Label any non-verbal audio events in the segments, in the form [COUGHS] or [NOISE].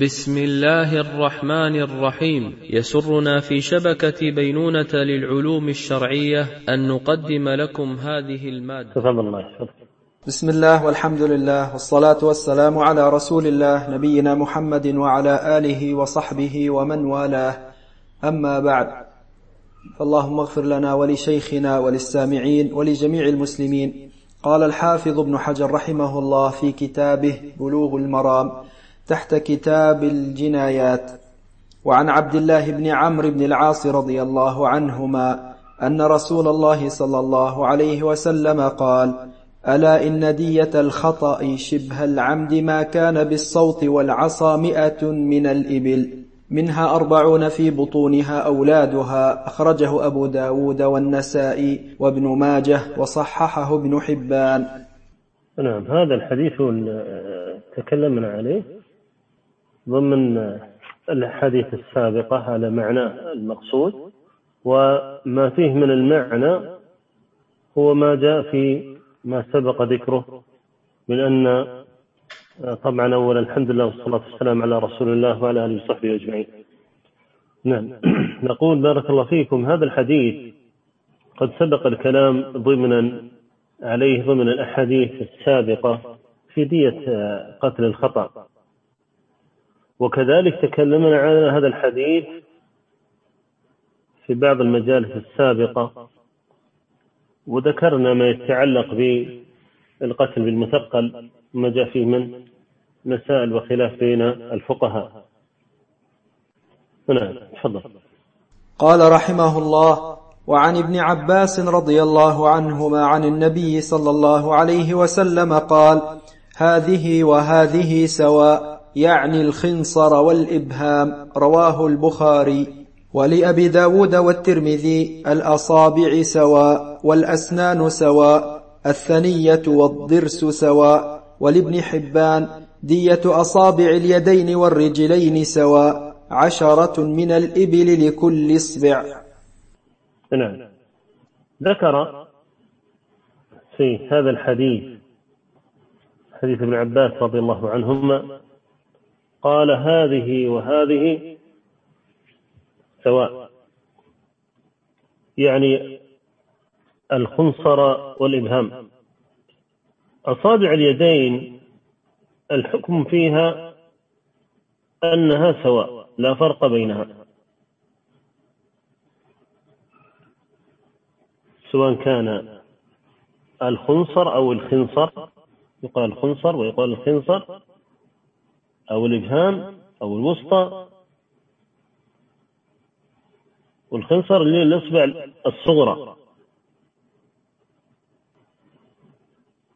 بسم الله الرحمن الرحيم. يسرنا في شبكة بينونة للعلوم الشرعية أن نقدم لكم هذه المادة. تفضل الله بسم الله والحمد لله والصلاة والسلام على رسول الله نبينا محمد وعلى آله وصحبه ومن والاه. أما بعد فاللهم اغفر لنا ولشيخنا وللسامعين ولجميع المسلمين. قال الحافظ ابن حجر رحمه الله في كتابه بلوغ المرام تحت كتاب الجنايات. وعن عبد الله بن عمرو بن العاص رضي الله عنهما أن رسول الله صلى الله عليه وسلم قال ألا إن دية الخطأ شبه العمد ما كان بالصوت والعصا مئة من الإبل منها أربعون في بطونها أولادها أخرجه أبو داود والنسائي وابن ماجه وصححه ابن حبان. نعم هذا الحديث تكلمنا عليه. ضمن الأحاديث السابقة على معناه المقصود وما فيه من المعنى هو ما جاء في ما سبق ذكره من أن طبعا أولا الحمد لله والصلاة والسلام على رسول الله وعلى آله وصحبه أجمعين. نعم. [CLEARS THROAT] نقول بارك الله فيكم هذا الحديث قد سبق الكلام ضمنا عليه ضمن الأحاديث السابقة في دية قتل الخطأ. وكذلك تكلمنا عن هذا الحديث في بعض المجالس السابقة وذكرنا ما يتعلق بالقتل بالمثقل ما جاء فيه من مسائل وخلاف بين الفقهاء. نعم تفضل. قال رحمه الله وعن ابن عباس رضي الله عنهما عن النبي صلى الله عليه وسلم قال هذه وهذه سواء. يعني الخنصر والإبهام رواه البخاري. ولأبي داود والترمذي الأصابع سواء والأسنان سواء الثنية والضرس سواء ولابن حبان دية أصابع اليدين والرجلين سواء عشرة من الإبل لكل إصبع. نعم. ذكر في هذا الحديث حديث ابن عباس رضي الله عنهما قال هذه وهذه سواء. يعني الخنصر والإبهام. أصابع اليدين الحكم فيها أنها سواء لا فرق بينها. سواء كان الخنصر أو الخنصر يقال الخنصر ويقال الخنصر. أو الإبهام أو الوسطى. والخنصر اللي الإصبع الصغرى.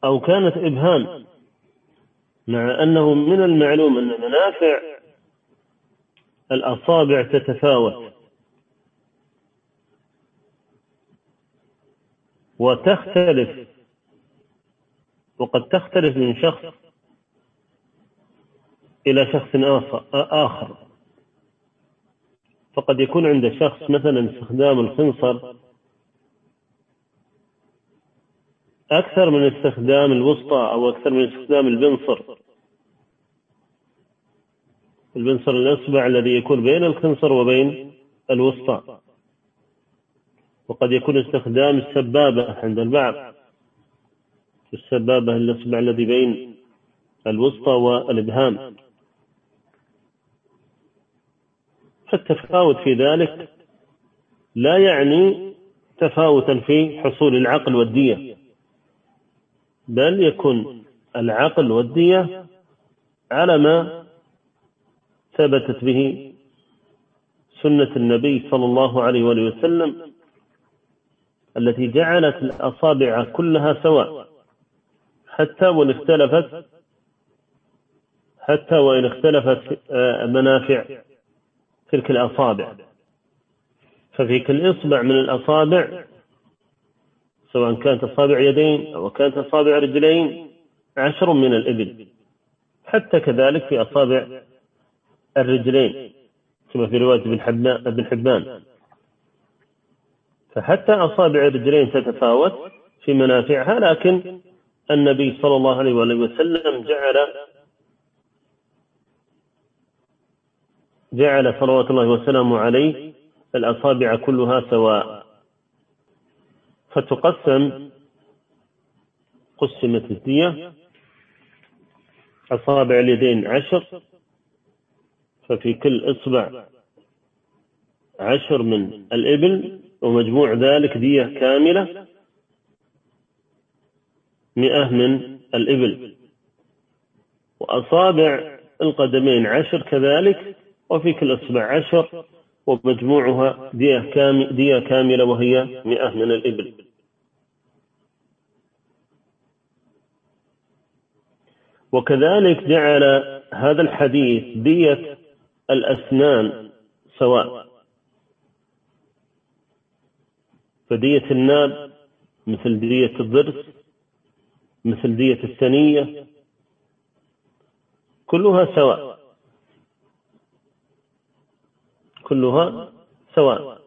أو كانت إبهام. مع أنه من المعلوم أن منافع الأصابع تتفاوت. وتختلف. وقد تختلف من شخص إلى شخص آخر فقد يكون عند شخص مثلا استخدام الخنصر أكثر من استخدام الوسطى أو أكثر من استخدام البنصر. البنصر الأصبع الذي يكون بين الخنصر وبين الوسطى. وقد يكون استخدام السبابة عند البعض. السبابة الأصبع الذي بين الوسطى والإبهام. فالتفاوت في ذلك لا يعني تفاوتا في حصول العقل والدية بل يكون العقل والدية على ما ثبتت به سنة النبي صلى الله عليه وآله وسلم التي جعلت الأصابع كلها سواء حتى وإن اختلفت حتى وإن اختلفت منافع تلك الأصابع. ففي كل إصبع من الأصابع سواء كانت أصابع يدين أو كانت أصابع رجلين عشر من الإبل. حتى كذلك في أصابع الرجلين كما في رواية ابن حبان, فحتى أصابع الرجلين تتفاوت في منافعها لكن النبي صلى الله عليه وسلم جعل جعل صلوات الله وسلامه عليه الأصابع كلها سواء. فتقسم قسمت الدية أصابع اليدين عشر ففي كل إصبع عشر من الإبل ومجموع ذلك دية كاملة مئة من الإبل. وأصابع القدمين عشر كذلك وفي كل إصبع عشر ومجموعها دية, كامل دية كاملة وهي مئة من الإبل. وكذلك جعل هذا الحديث دية الأسنان سواء. فدية الناب مثل دية الضرس مثل دية الثنية كلها سواء. كلها سواء.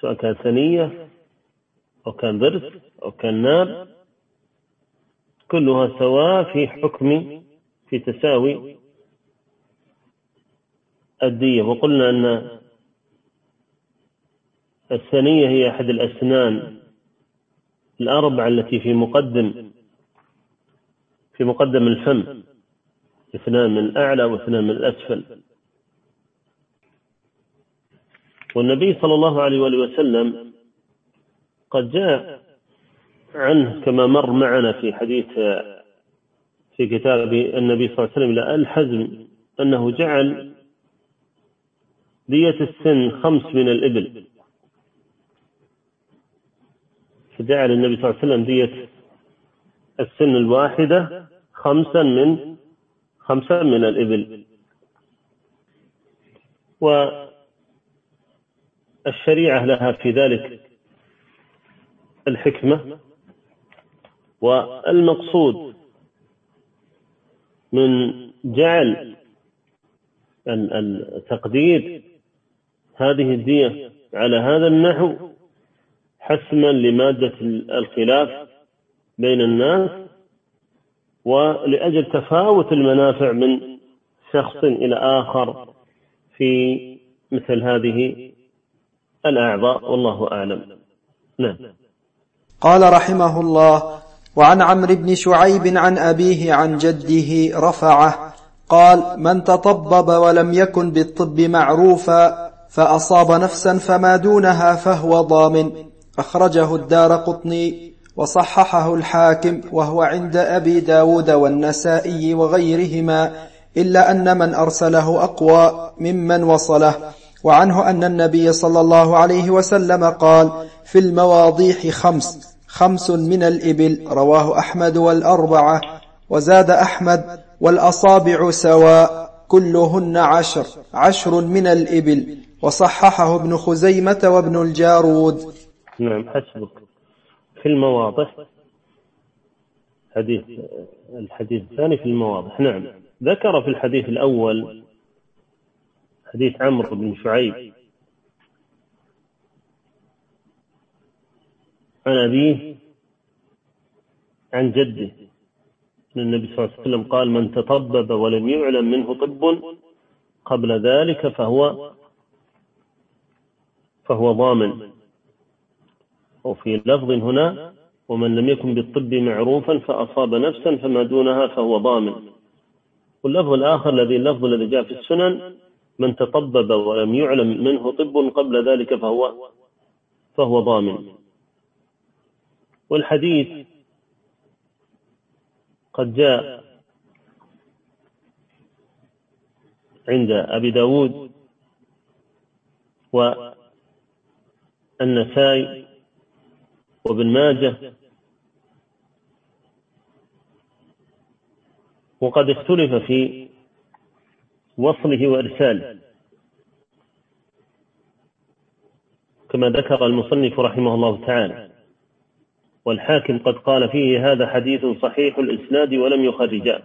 سواء كان ثنية أو كان ضرس أو كان ناب كلها سواء في حكم في تساوي الدية. وقلنا أن الثنية هي أحد الأسنان الأربعة التي في مقدم في مقدم الفم اثنان من الأعلى واثنان من الأسفل. والنبي صلى الله عليه وآله وسلم قد جاء عنه كما مر معنا في حديث في كتاب النبي صلى الله عليه وسلم إلى الحزم أنه جعل دية السن خمس من الإبل. فجعل النبي صلى الله عليه وسلم دية السن الواحدة خمسا من خمسا من الإبل. والشريعة لها في ذلك الحكمة والمقصود من جعل التقدير هذه الدية على هذا النحو حسما لمادة الخلاف بين الناس ولأجل تفاوت المنافع من شخص إلى آخر في مثل هذه الأعضاء والله أعلم. نعم. قال رحمه الله وعن عمرو بن شعيب عن أبيه عن جده رفعه قال من تطبب ولم يكن بالطب معروفا فأصاب نفسا فما دونها فهو ضامن أخرجه الدار قطني وصححه الحاكم وهو عند أبي داود والنسائي وغيرهما إلا أن من أرسله أقوى ممن وصله. وعنه أن النبي صلى الله عليه وسلم قال في المواضيح خمس خمس من الإبل رواه أحمد والأربعة وزاد أحمد والأصابع سواء كلهن عشر عشر من الإبل وصححه ابن خزيمة وابن الجارود. نعم حسبك. في المواضح حديث الحديث الثاني في المواضح نعم. ذكر في الحديث الأول حديث عمرو بن شعيب. عن أبيه عن جده. أن النبي صلى الله عليه وسلم قال من تطبب ولم يعلم منه طب قبل ذلك فهو فهو ضامن. وفي لفظ هنا ومن لم يكن بالطب معروفا فأصاب نفسا فما دونها فهو ضامن. واللفظ الآخر الذي اللفظ الذي جاء في السنن من تطبب ولم يعلم منه طب قبل ذلك فهو فهو ضامن. والحديث قد جاء عند أبي داود والنسائي وابن ماجه وقد اختلف في وصله وإرساله كما ذكر المصنف رحمه الله تعالى والحاكم قد قال فيه هذا حديث صحيح الإسناد ولم يخرجاه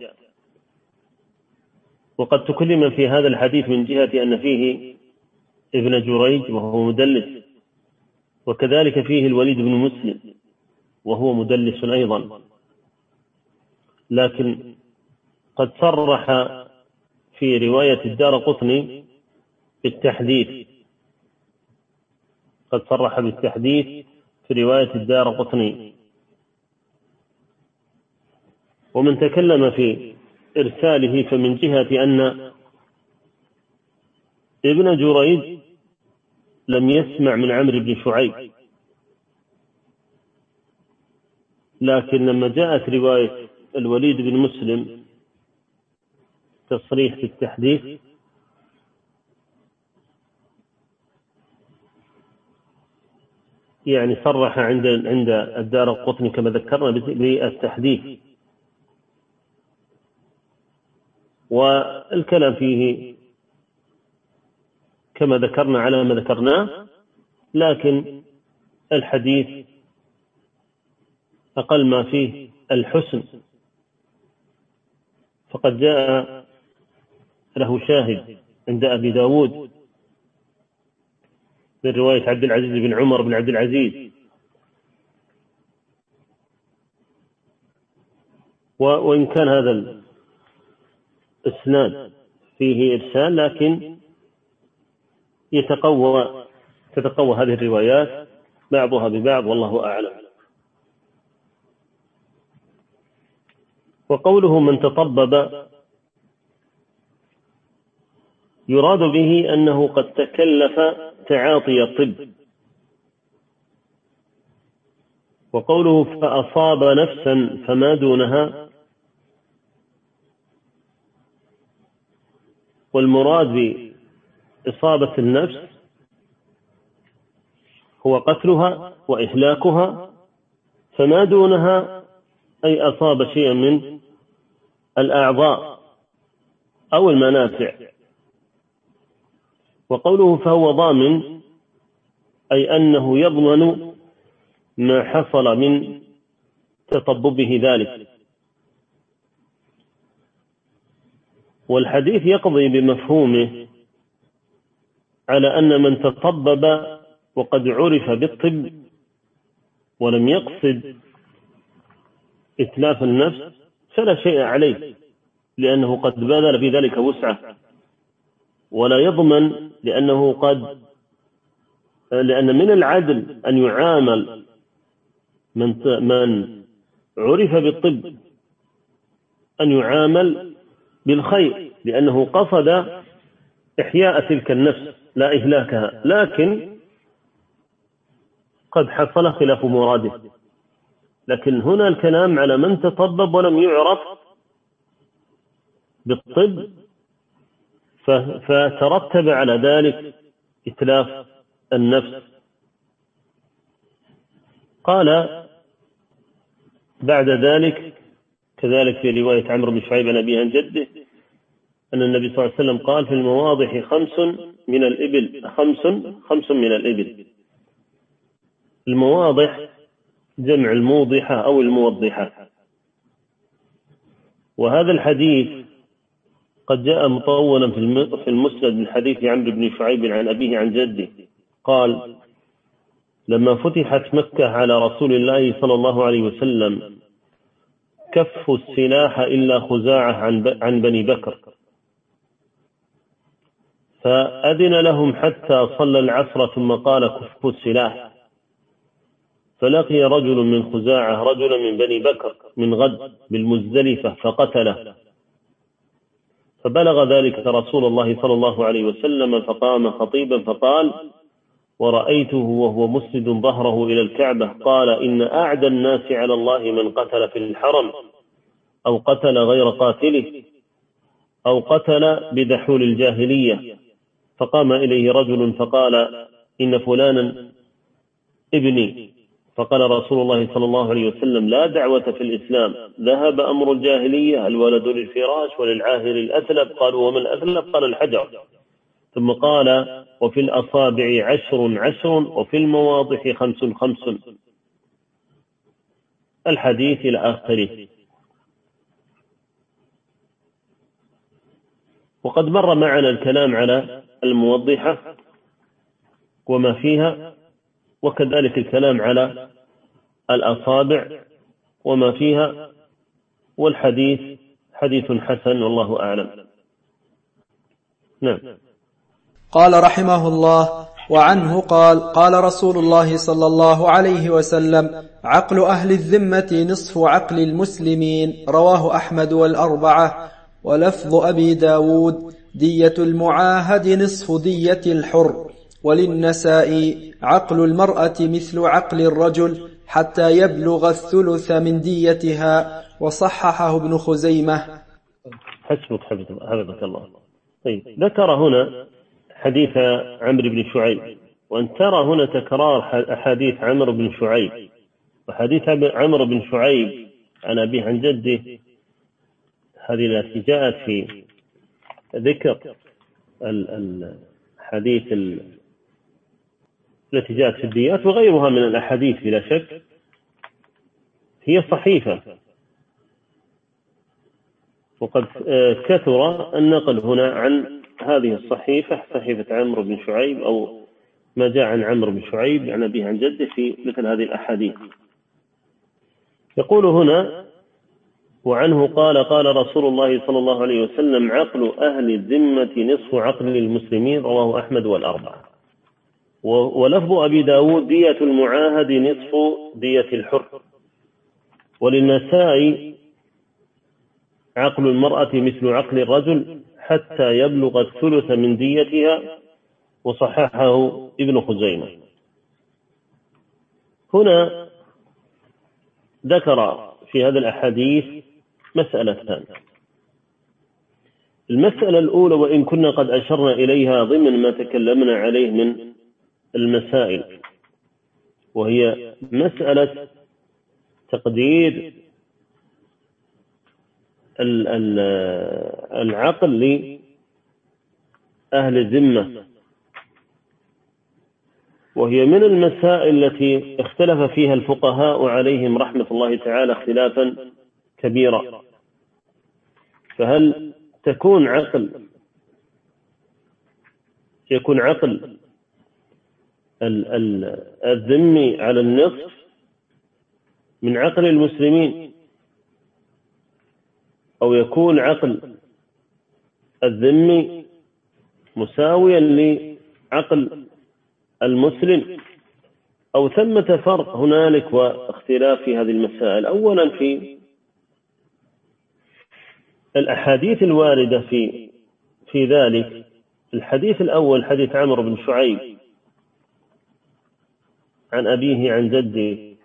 وقد تكلم في هذا الحديث من جهة أن فيه ابن جريج وهو مدلس وكذلك فيه الوليد بن مسلم وهو مدلس أيضا. لكن قد صرح في رواية الدار قطني بالتحديث. قد صرح بالتحديث في رواية الدار قطني. ومن تكلم في إرساله فمن جهة أن ابن جريج لم يسمع من عمرو بن شعيب. لكن لما جاءت رواية الوليد بن مسلم تصريح في التحديث. يعني صرح عند عند الدار القطني كما ذكرنا بالتحديث والكلام فيه كما ذكرنا على ما ذكرناه لكن الحديث أقل ما فيه الحسن. فقد جاء له شاهد عند أبي داود من رواية عبد العزيز بن عمر بن عبد العزيز. وإن كان هذا الإسناد فيه إرسال لكن يتقوى تتقوى هذه الروايات بعضها ببعض والله أعلم. وقوله من تطبب يراد به أنه قد تكلف تعاطي الطب. وقوله فأصاب نفسا فما دونها والمراد بإصابة النفس هو قتلها وإهلاكها فما دونها أي أصاب شيئا من الأعضاء أو المنافع. وقوله فهو ضامن أي أنه يضمن ما حصل من تطببه ذلك. والحديث يقضي بمفهومه على أن من تطبب وقد عرف بالطب ولم يقصد إتلاف النفس فلا شيء عليه لأنه قد بذل في ذلك وسعة. ولا يضمن لأنه قد لأن من العدل أن يعامل من من عرف بالطب أن يعامل بالخير لأنه قصد إحياء تلك النفس لا إهلاكها. لكن قد حصل خلاف مراده. لكن هنا الكلام على من تطبب ولم يعرف بالطب فترتب على ذلك إتلاف النفس. قال بعد ذلك كذلك في رواية عمرو بن شعيب عن أبيه عن جده أن النبي صلى الله عليه وسلم قال في المواضح خمس من الإبل خمس خمس من الإبل. المواضح جمع الموضحة أو الموضحة. وهذا الحديث قد جاء مطولا في المسند من حديث عمرو بن شعيب عن أبيه عن جده. قال لما فتحت مكة على رسول الله صلى الله عليه وسلم كفوا السلاح إلا خزاعة عن بني بكر. فأذن لهم حتى صلى العصر ثم قال كفوا السلاح فلقي رجل من خزاعة رجلا من بني بكر من غد بالمزدلفة فقتله. فبلغ ذلك رسول الله صلى الله عليه وسلم فقام خطيبا فقال ورأيته وهو مسند ظهره إلى الكعبة قال إن أعدى الناس على الله من قتل في الحرم أو قتل غير قاتله أو قتل بدحول الجاهلية. فقام إليه رجل فقال إن فلانا ابني فقال رسول الله صلى الله عليه وسلم لا دعوة في الإسلام. ذهب أمر الجاهلية الولد للفراش وللعاهر الأثلب قالوا وما الأثلب قال الحجر. ثم قال وفي الأصابع عشر عشر وفي المواضح خمس خمس. الحديث إلى آخره. وقد مر معنا الكلام على الموضحة وما فيها. وكذلك الكلام على الأصابع وما فيها والحديث حديث حسن والله أعلم. نعم. قال رحمه الله وعنه قال قال رسول الله صلى الله عليه وسلم عقل أهل الذمة نصف عقل المسلمين رواه أحمد والأربعة ولفظ أبي داود دية المعاهد نصف دية الحر. وللنساء عقل المرأة مثل عقل الرجل حتى يبلغ الثلث من ديتها وصححه ابن خزيمة. حسبك حفظك الله. طيب ذكر هنا حديث عمرو بن شعيب وأن ترى هنا تكرار أحاديث عمرو بن شعيب. وحديث عمرو بن شعيب عن أبيه عن جده هذه التي جاءت في ذكر الحديث التي جاءت في الديات وغيرها من الأحاديث بلا شك. هي صحيفة. وقد كثر النقل هنا عن هذه الصحيفة صحيفة عمرو بن شعيب أو ما جاء عن عمرو بن شعيب عن أبيه عن جده في مثل هذه الأحاديث. يقول هنا وعنه قال قال رسول الله صلى الله عليه وسلم عقل أهل الذمة نصف عقل المسلمين رواه أحمد والأربعة. ولفظ أبي داود دية المعاهد نصف دية الحر. وللنساء عقل المرأة مثل عقل الرجل حتى يبلغ الثلث من ديتها وصححه ابن خزيمة. هنا ذكر في هذا الأحاديث مسألتان. المسألة الأولى وإن كنا قد أشرنا إليها ضمن ما تكلمنا عليه من المسائل وهي مسألة تقدير العقل لأهل الذمة. وهي من المسائل التي اختلف فيها الفقهاء عليهم رحمة الله تعالى اختلافا كبيرا. فهل تكون عقل يكون عقل الذمي على النصف من عقل المسلمين. أو يكون عقل الذمي مساويا لعقل المسلم. أو ثمة فرق هنالك واختلاف في هذه المسائل. أولا في الأحاديث الواردة في في ذلك. الحديث الأول حديث عمرو بن شعيب. عن أبيه عن جده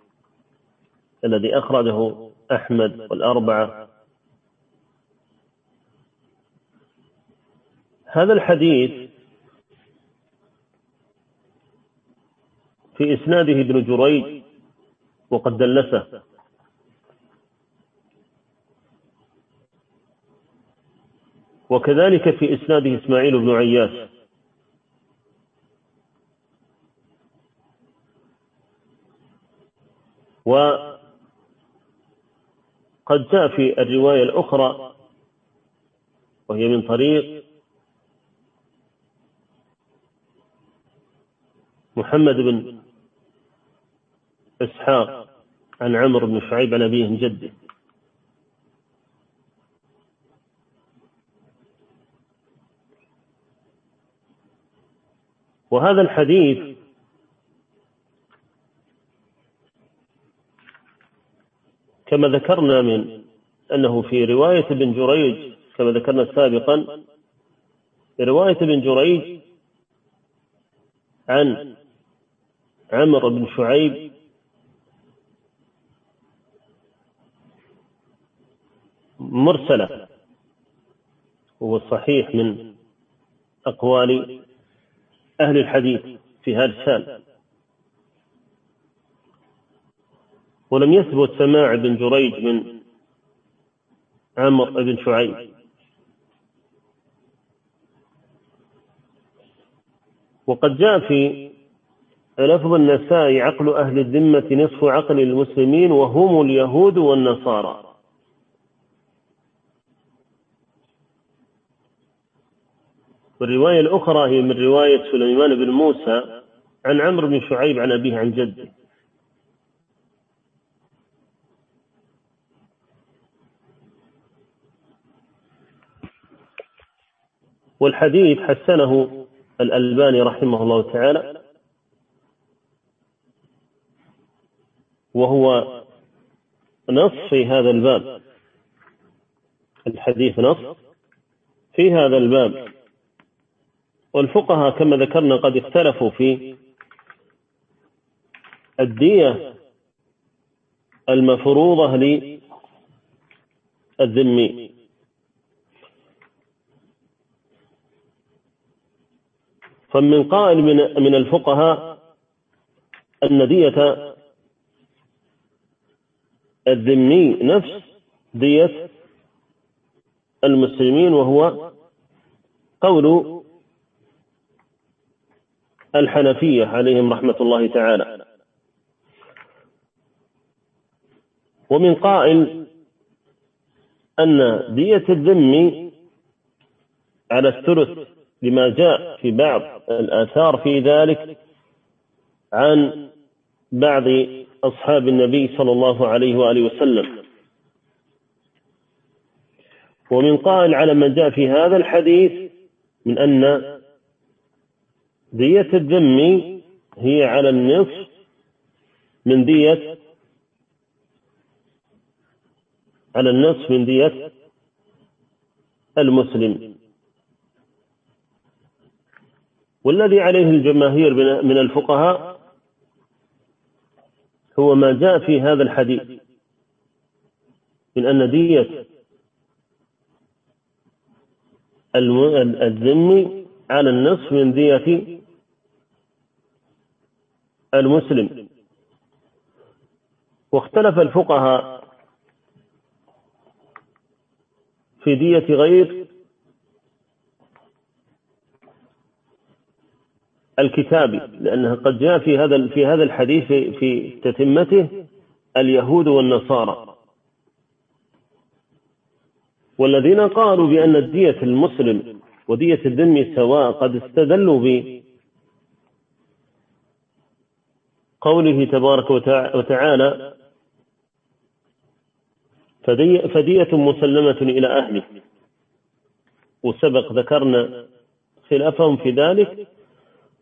الذي أخرجه أحمد والأربعة. هذا الحديث في إسناده ابن جريج وقد دلسه. وكذلك في إسناده إسماعيل بن عياش. وقد جاء في الرواية الأخرى وهي من طريق محمد بن إسحاق عن عمرو بن شعيب عن أبيه جده. وهذا الحديث كما ذكرنا من أنه في رواية ابن جريج كما ذكرنا سابقا رواية ابن جريج عن عمرو بن شعيب مرسلة هو الصحيح من أقوال أهل الحديث في هذا الشأن. ولم يثبت سماع ابن جريج من عمرو بن شعيب. وقد جاء في لفظ النساء عقل أهل الذمة نصف عقل المسلمين وهم اليهود والنصارى. والرواية الأخرى هي من رواية سليمان بن موسى عن عمرو بن شعيب عن أبيه عن جده. والحديث حسنه الألباني رحمه الله تعالى وهو نص في هذا الباب. الحديث نص في هذا الباب. والفقهاء كما ذكرنا قد اختلفوا في الدية المفروضة للذمي. فمن قائل من الفقهاء أن دية الذمي نفس دية المسلمين وهو قول الحنفية عليهم رحمة الله تعالى. ومن قائل أن دية الذم على الثلث لما جاء في بعض الآثار في ذلك عن بعض أصحاب النبي صلى الله عليه وآله وسلم. ومن قائل على ما جاء في هذا الحديث من أن دية الذم هي على النصف من دية على النصف من دية المسلم. والذي عليه الجماهير من الفقهاء هو ما جاء في هذا الحديث من أن دية الذم على النصف من دية المسلم. واختلف الفقهاء في دية غير الكتابي لأنه قد جاء في هذا في هذا الحديث في تتمته اليهود والنصارى. والذين قالوا بأن دية المسلم ودية الذم سواء قد استدلوا بقوله تبارك وتعالى فدية مسلمة إلى أهله. وسبق ذكرنا خلافهم في ذلك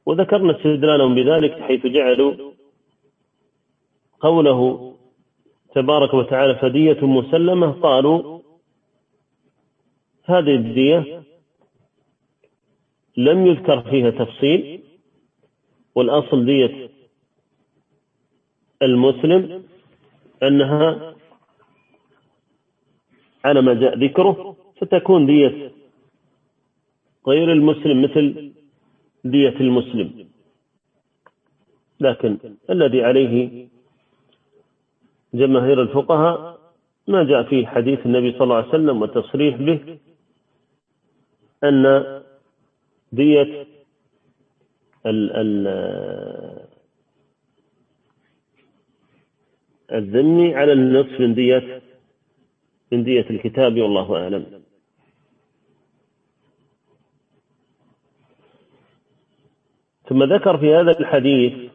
وذكرنا استدلالهم بذلك حيث جعلوا قوله تبارك وتعالى فدية مسلمة قالوا هذه الدية لم يذكر فيها تفصيل والأصل دية المسلم أنها على ما جاء ذكره فتكون دية غير المسلم مثل دية المسلم. لكن الذي عليه جماهير الفقهاء ما جاء في حديث النبي صلى الله عليه وسلم والتصريح به أن دية ال ال الذم على النصف من دية من دية الكتاب والله أعلم. ثم ذكر في هذا الحديث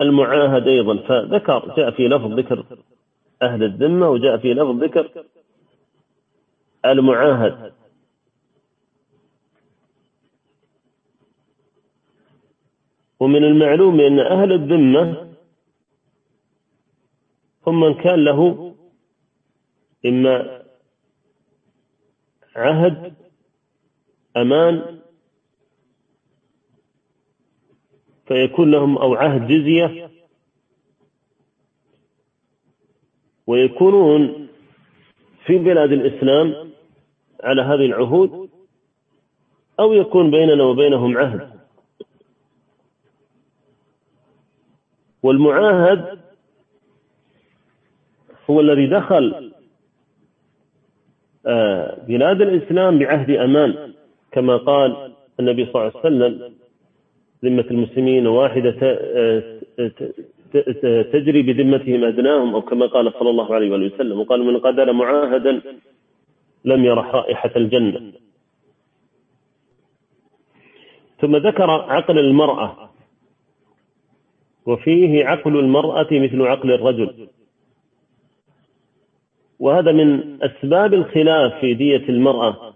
المعاهد أيضا فذكر جاء في لفظ ذكر أهل الذمة وجاء في لفظ ذكر المعاهد. ومن المعلوم أن أهل الذمة هم من كان له إما عهد أمان فيكون لهم أو عهد جزية ويكونون في بلاد الإسلام على هذه العهود أو يكون بيننا وبينهم عهد. والمعاهد هو الذي دخل آه، بلاد الإسلام بعهد أمان. كما قال النبي صلى الله عليه وسلم ذمة المسلمين واحدة تجري بذمتهم أدناهم أو كما قال صلى الله عليه وسلم وقال من قدر معاهدا لم يرح رائحة الجنة. ثم ذكر عقل المرأة وفيه عقل المرأة مثل عقل الرجل. وهذا من أسباب الخلاف في دية المرأة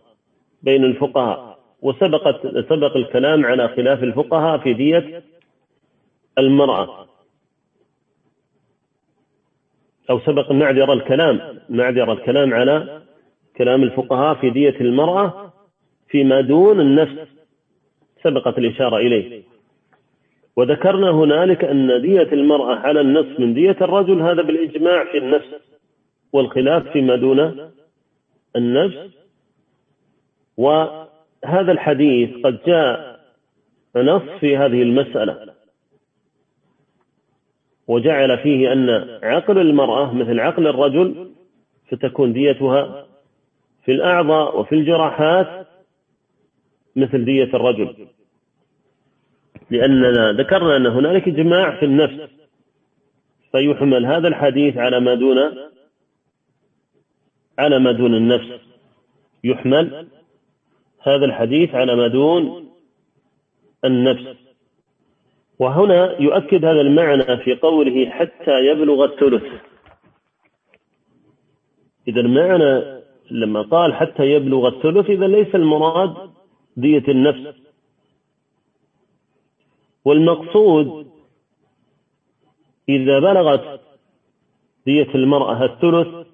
بين الفقهاء. وسبقت سبق الكلام على خلاف الفقهاء في دية المرأة. أو سبق معذر الكلام معذر الكلام على كلام الفقهاء في دية المرأة فيما دون النفس سبقت الإشارة إليه. وذكرنا هنالك أن دية المرأة على النصف من دية الرجل هذا بالإجماع في النفس والخلاف فيما دون النفس. وهذا الحديث قد جاء نص في هذه المسألة. وجعل فيه أن عقل المرأة مثل عقل الرجل فتكون ديتها في الأعضاء وفي الجراحات مثل دية الرجل. لأننا ذكرنا أن هنالك إجماع في النفس. فيحمل هذا الحديث على ما دون على ما دون النفس. يحمل هذا الحديث على ما دون النفس. وهنا يؤكد هذا المعنى في قوله حتى يبلغ الثلث. إذا المعنى لما قال حتى يبلغ الثلث إذا ليس المراد دية النفس. والمقصود إذا بلغت دية المرأة الثلث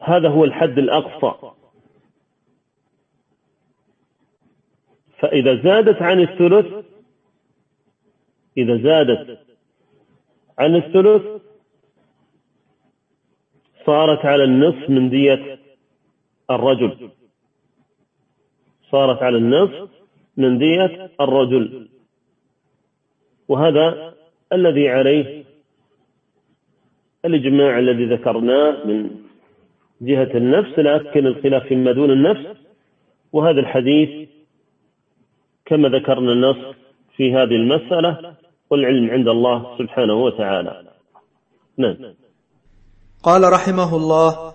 هذا هو الحد الأقصى. فإذا زادت عن الثلث إذا زادت عن الثلث صارت على النصف من دية الرجل. صارت على النصف من دية الرجل. وهذا الذي عليه الإجماع الذي ذكرناه من جهة النفس لكن الخلاف فيما دون النفس. وهذا الحديث كما ذكرنا النص في هذه المسألة والعلم عند الله سبحانه وتعالى. نعم. قال رحمه الله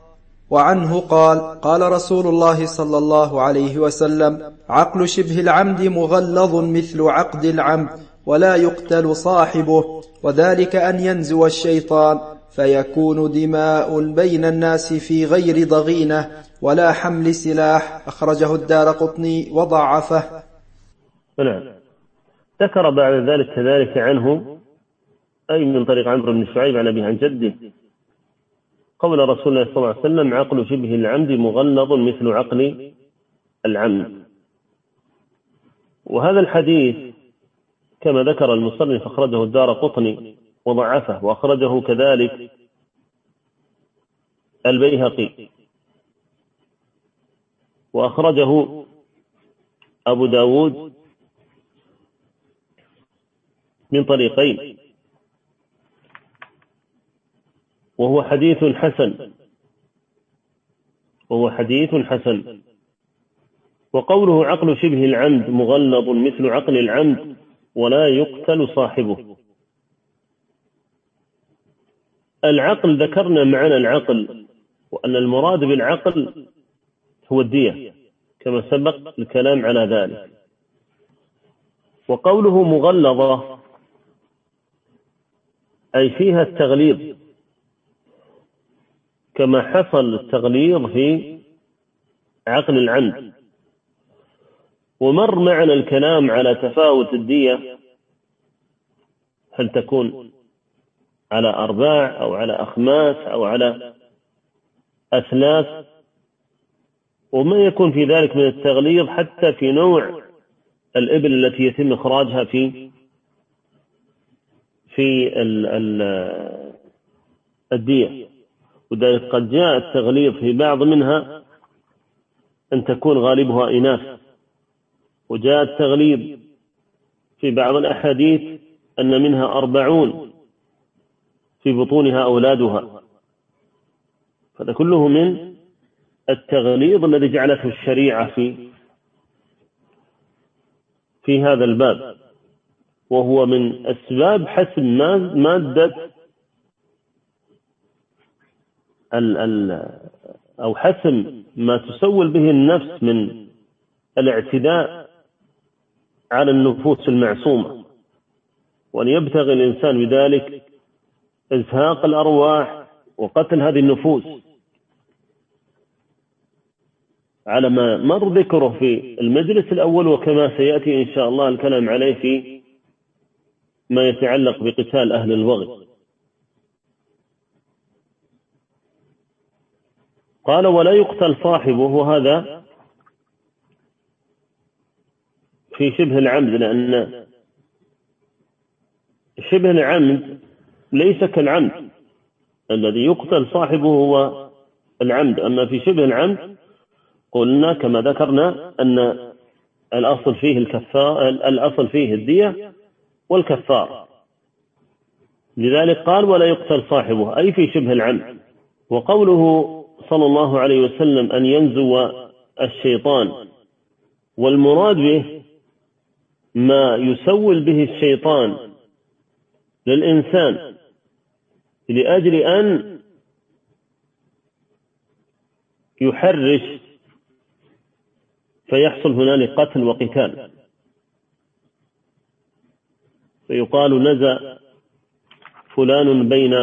وعنه قال قال رسول الله صلى الله عليه وسلم عقل شبه العمد مغلظ مثل عقد العمد ولا يقتل صاحبه وذلك أن ينزو الشيطان. فيكون دماء بين الناس في غير ضغينة ولا حمل سلاح. أخرجه الدار قطني وضعفه. نعم. ذكر بعد ذلك كذلك عنه أي من طريق عمرو بن شعيب عن أبيه عن جده. قول رسول الله صلى الله عليه وسلم عقل شبه العمد مغلظ مثل عقل العمد. وهذا الحديث كما ذكر المصنف أخرجه الدار قطني. وضعفه وأخرجه كذلك البيهقي. وأخرجه أبو داود من طريقين. وهو حديث حسن. وهو حديث حسن. وقوله عقل شبه العمد مغلظ مثل عقل العمد ولا يقتل صاحبه. العقل ذكرنا معنى العقل وأن المراد بالعقل هو الدية كما سبق الكلام على ذلك. وقوله مغلظة أي فيها التغليظ كما حصل التغليظ في عقل العمد. ومر معنا الكلام على تفاوت الدية هل تكون على أرباع أو على أخماس أو على أثلاث وما يكون في ذلك من التغليظ حتى في نوع الإبل التي يتم إخراجها في في الدية. وذلك قد جاء التغليظ في بعض منها أن تكون غالبها إناث. وجاء التغليظ في بعض الأحاديث أن منها أربعون. في بطونها أولادها. هذا كله من التغليظ الذي جعلته الشريعة في في هذا الباب. وهو من أسباب حسم مادة ال ال أو حسم ما تسول به النفس من الاعتداء على النفوس المعصومة. وأن يبتغي الإنسان بذلك إزهاق الأرواح وقتل هذه النفوس. على ما مر ذكره في المجلس الأول وكما سيأتي إن شاء الله الكلام عليه في ما يتعلق بقتال أهل البغي قال ولا يقتل صاحبه. وهذا في شبه العمد لأن شبه العمد ليس كالعمد الذي يقتل صاحبه هو العمد. أما في شبه العمد قلنا كما ذكرنا أن الأصل فيه الكفار الأصل فيه الدية والكفار. لذلك قال ولا يقتل صاحبه أي في شبه العمد. وقوله صلى الله عليه وسلم أن ينزو الشيطان والمراد به ما يسول به الشيطان للإنسان لأجل أن يحرش فيحصل هنالك قتل وقتال. فيقال نزى فلان بين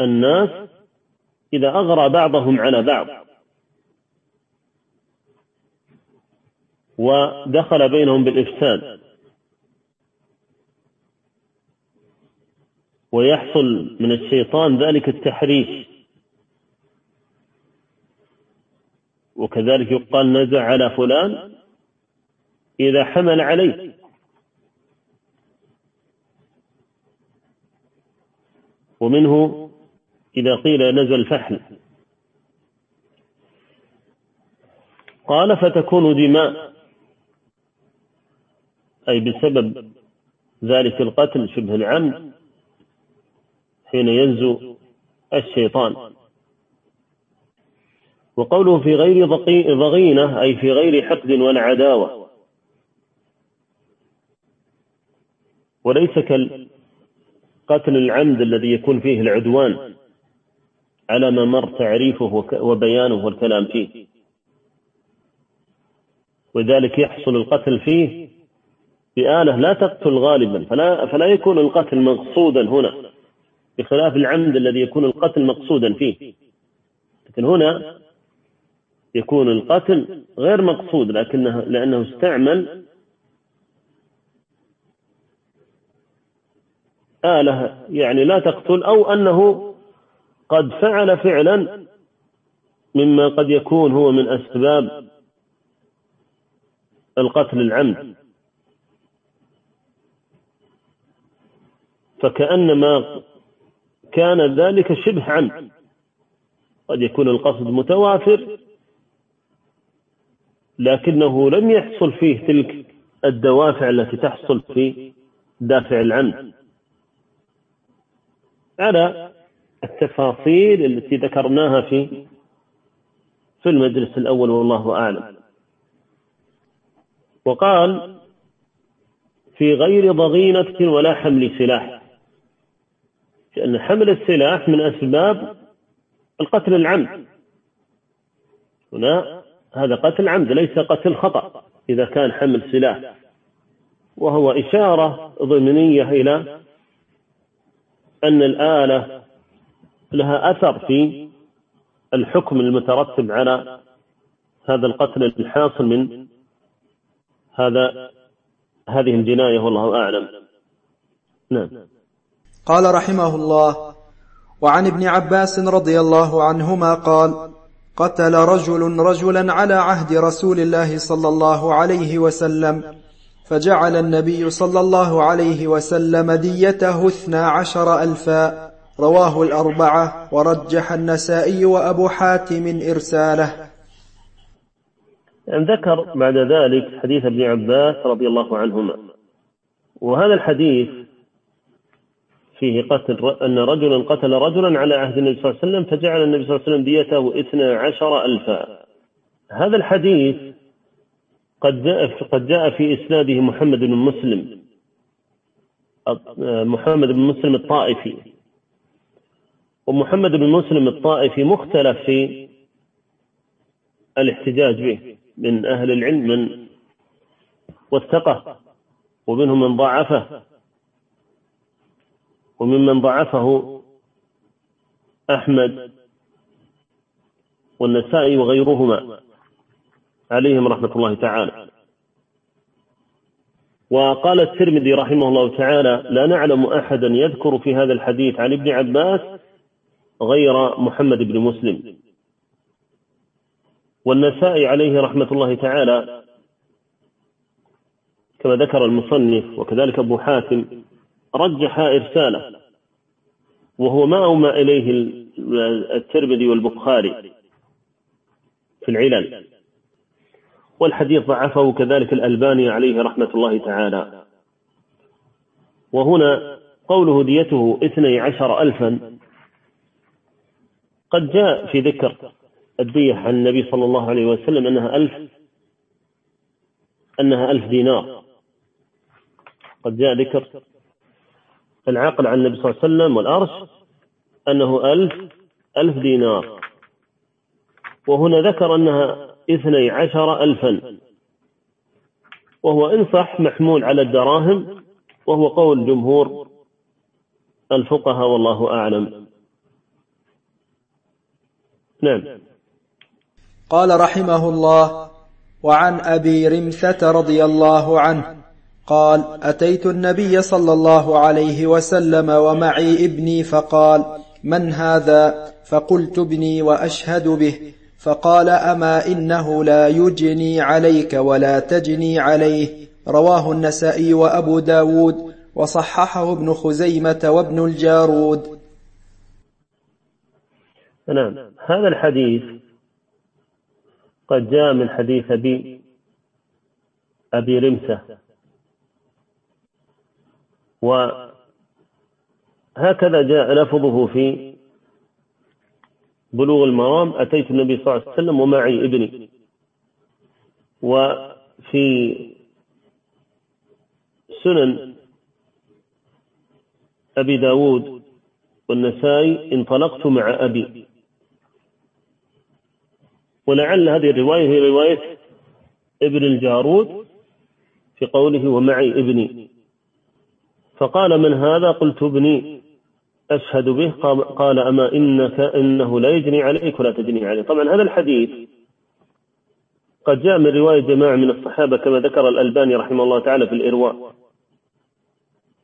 الناس إذا أغرى بعضهم على بعض. ودخل بينهم بالإفساد. ويحصل من الشيطان ذلك التحريش. وكذلك يقال نزع على فلان إذا حمل عليه. ومنه إذا قيل نزل فحل. قال فتكون دماء. أي بسبب ذلك القتل شبه العمد. حين ينزو الشيطان. وقوله في غير ضغينة أي في غير حقد ولا عداوة. وليس كالقتل العمد الذي يكون فيه العدوان على ما مر تعريفه وبيانه والكلام فيه. وذلك يحصل القتل فيه بآلة لا تقتل غالبا فلا, فلا يكون القتل مقصودا هنا. بخلاف العمد الذي يكون القتل مقصودا فيه. لكن هنا يكون القتل غير مقصود لكنه لأنه استعمل آلة يعني لا تقتل أو أنه قد فعل فعلا مما قد يكون هو من أسباب القتل العمد. فكأنما كان ذلك شبه عمد قد يكون القصد متوافر لكنه لم يحصل فيه تلك الدوافع التي تحصل في دافع العمد على التفاصيل التي ذكرناها في في المجلس الأول والله أعلم. وقال في غير ضغينة ولا حمل سلاح. لأن حمل السلاح من أسباب القتل العمد. هنا هذا قتل عمد ليس قتل خطأ إذا كان حمل سلاح. وهو إشارة ضمنية إلى أن الآلة لها أثر في الحكم المترتب على هذا القتل الحاصل من هذا هذه الجناية والله أعلم. نعم. قال رحمه الله وعن ابن عباس رضي الله عنهما قال قتل رجل رجلا على عهد رسول الله صلى الله عليه وسلم فجعل النبي صلى الله عليه وسلم ديته اثنا عشر ألفا رواه الأربعة ورجح النسائي وأبو حاتم إرساله. ذكر بعد ذلك حديث ابن عباس رضي الله عنهما. وهذا الحديث فيه قتل أن رجلا قتل رجلا على عهد النبي صلى الله عليه وسلم فجعل النبي صلى الله عليه وسلم ديته اثنا عشر ألفا. هذا الحديث قد جاء قد جاء في إسناده محمد بن مسلم محمد بن مسلم الطائفي. ومحمد بن مسلم الطائفي مختلف في الاحتجاج به من أهل العلم من وثقه ومنهم من ضعفه. وممن ضعفه أحمد والنسائي وغيرهما عليهم رحمة الله تعالى. وقال الترمذي رحمه الله تعالى لا نعلم أحدا يذكر في هذا الحديث عن ابن عباس غير محمد بن مسلم. والنسائي عليه رحمة الله تعالى كما ذكر المصنف وكذلك أبو حاتم رجح إرساله وهو ما أومى إليه الترمذي والبخاري في العلل. والحديث ضعفه كذلك الألباني عليه رحمة الله تعالى. وهنا قوله ديته اثني عشر ألفا قد جاء في ذكر الدية عن النبي صلى الله عليه وسلم أنها ألف أنها ألف دينار. قد جاء ذكر العقل عن النبي صلى الله عليه وسلم والأرش أنه ألف ألف دينار. وهنا ذكر أنها اثني عشر ألفا. وهو إن صح محمول على الدراهم وهو قول جمهور الفقهاء والله أعلم. نعم. قال رحمه الله وعن أبي رمثة رضي الله عنه قال أتيت النبي صلى الله عليه وسلم ومعي ابني فقال من هذا؟ فقلت ابني وأشهد به. فقال أما إنه لا يجني عليك ولا تجني عليه. رواه النسائي وأبو داود وصححه ابن خزيمة وابن الجارود. نعم. هذا الحديث قد جاء من حديث أبي أبي رمسة وهكذا جاء لفظه في بلوغ المرام أتيت النبي صلى الله عليه وسلم ومعي ابني. وفي سنن أبي داود والنسائي انطلقت مع أبي. ولعل هذه الرواية هي رواية ابن الجارود في قوله ومعي ابني. فقال من هذا؟ قلت ابني أشهد به. قال أما إنك إنه لا يجني عليك ولا تجني عليه طبعا هذا الحديث قد جاء من رواية جماعة من الصحابة كما ذكر الألباني رحمه الله تعالى في الإرواء.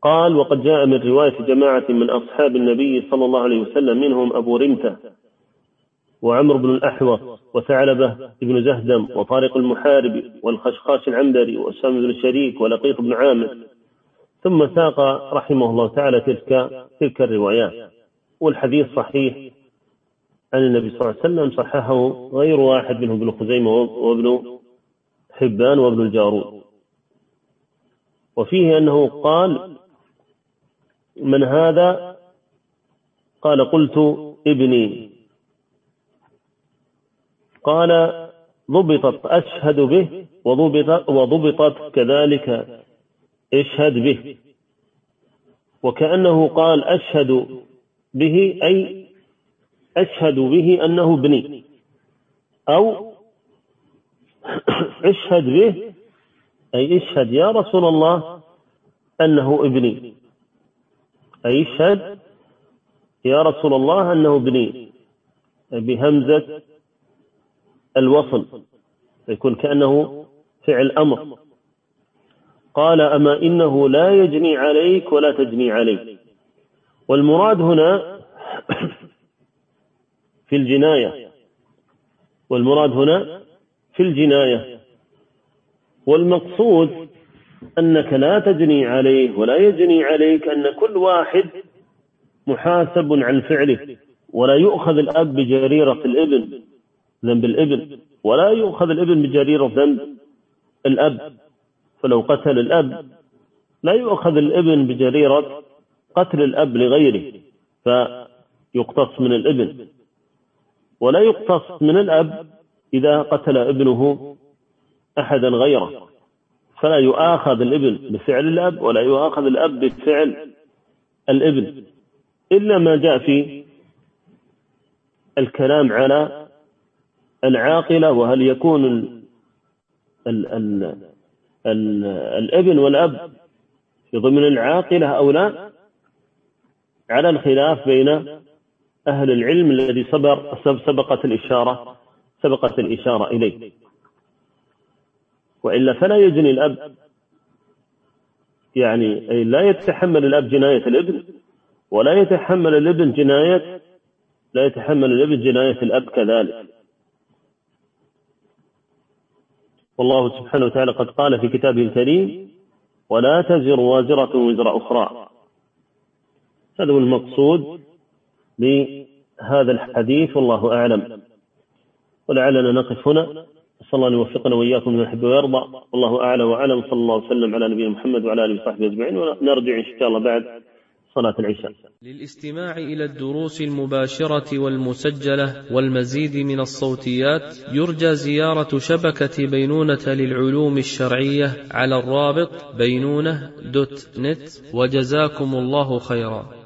قال وقد جاء من رواية جماعة من أصحاب النبي صلى الله عليه وسلم منهم أبو رمتة وعمر بن الأحوص وثعلبة بن زهدم وطارق المحاربي والخشخاش العنبري وأسامة بن الشريك ولقيط بن عامر ثم ساق رحمه الله تعالى تلك تلك الروايات. والحديث صحيح عن النبي صلى الله عليه وسلم صححه غير واحد منهم ابن خزيمة وابن حبان وابن الجارود. وفيه أنه قال من هذا؟ قال قلت ابني. قال ضبطت أشهد به وضبطت, وضبطت كذلك اشهد به. وكأنه قال أشهد به أي أشهد به أنه ابني. أو [COUGHS] اشهد به أي اشهد يا رسول الله أنه ابني. أي اشهد يا رسول الله أنه ابني. بهمزة الوصل يكون كأنه فعل أمر. قال أما إنه لا يجني عليك ولا تجني عليه والمراد هنا [CLEARS THROAT] في الجناية. والمراد هنا في الجناية. والمقصود أنك لا تجني عليه ولا يجني عليك أن كل واحد محاسب عن فعله ولا يؤخذ الأب بجريرة الابن ذنب الابن ولا يؤخذ الابن بجريرة ذنب الأب. فلو قتل الأب لا يؤخذ الابن بجريرة قتل الأب لغيره فيقتص من الابن. ولا يقتص من الأب إذا قتل ابنه أحدا غيره. فلا يؤاخذ الابن بفعل الأب ولا يؤاخذ الأب بفعل الابن. إلا ما جاء في الكلام على العاقلة وهل يكون ال ال الابن والأب في ضمن العاقلة لا على الخلاف بين أهل العلم الذي صبر سبقت الإشارة سبقت الإشارة إليه. وإلا فلا يجني الأب يعني أي لا يتحمل الأب جناية الابن ولا يتحمل الابن جناية لا يتحمل الابن جناية الأب كذلك. والله سبحانه وتعالى قد قال في كتابه الكريم ولا تزر وازرة وزر أخرى. هذا هو المقصود لهذا الحديث والله أعلم. ولعلنا نقف هنا. صلى الله أن يوفقنا وإياكم من يحب ويرضى. والله أعلى وأعلم. صلى الله وسلم على نبينا محمد وعلى آله وصحبه أجمعين. ونرجع إن شاء الله بعد. صلاة العشاء. للاستماع إلى الدروس المباشرة والمسجلة والمزيد من الصوتيات يرجى زيارة شبكة بينونة للعلوم الشرعية على الرابط بينونة دوت نت وجزاكم الله خيرا.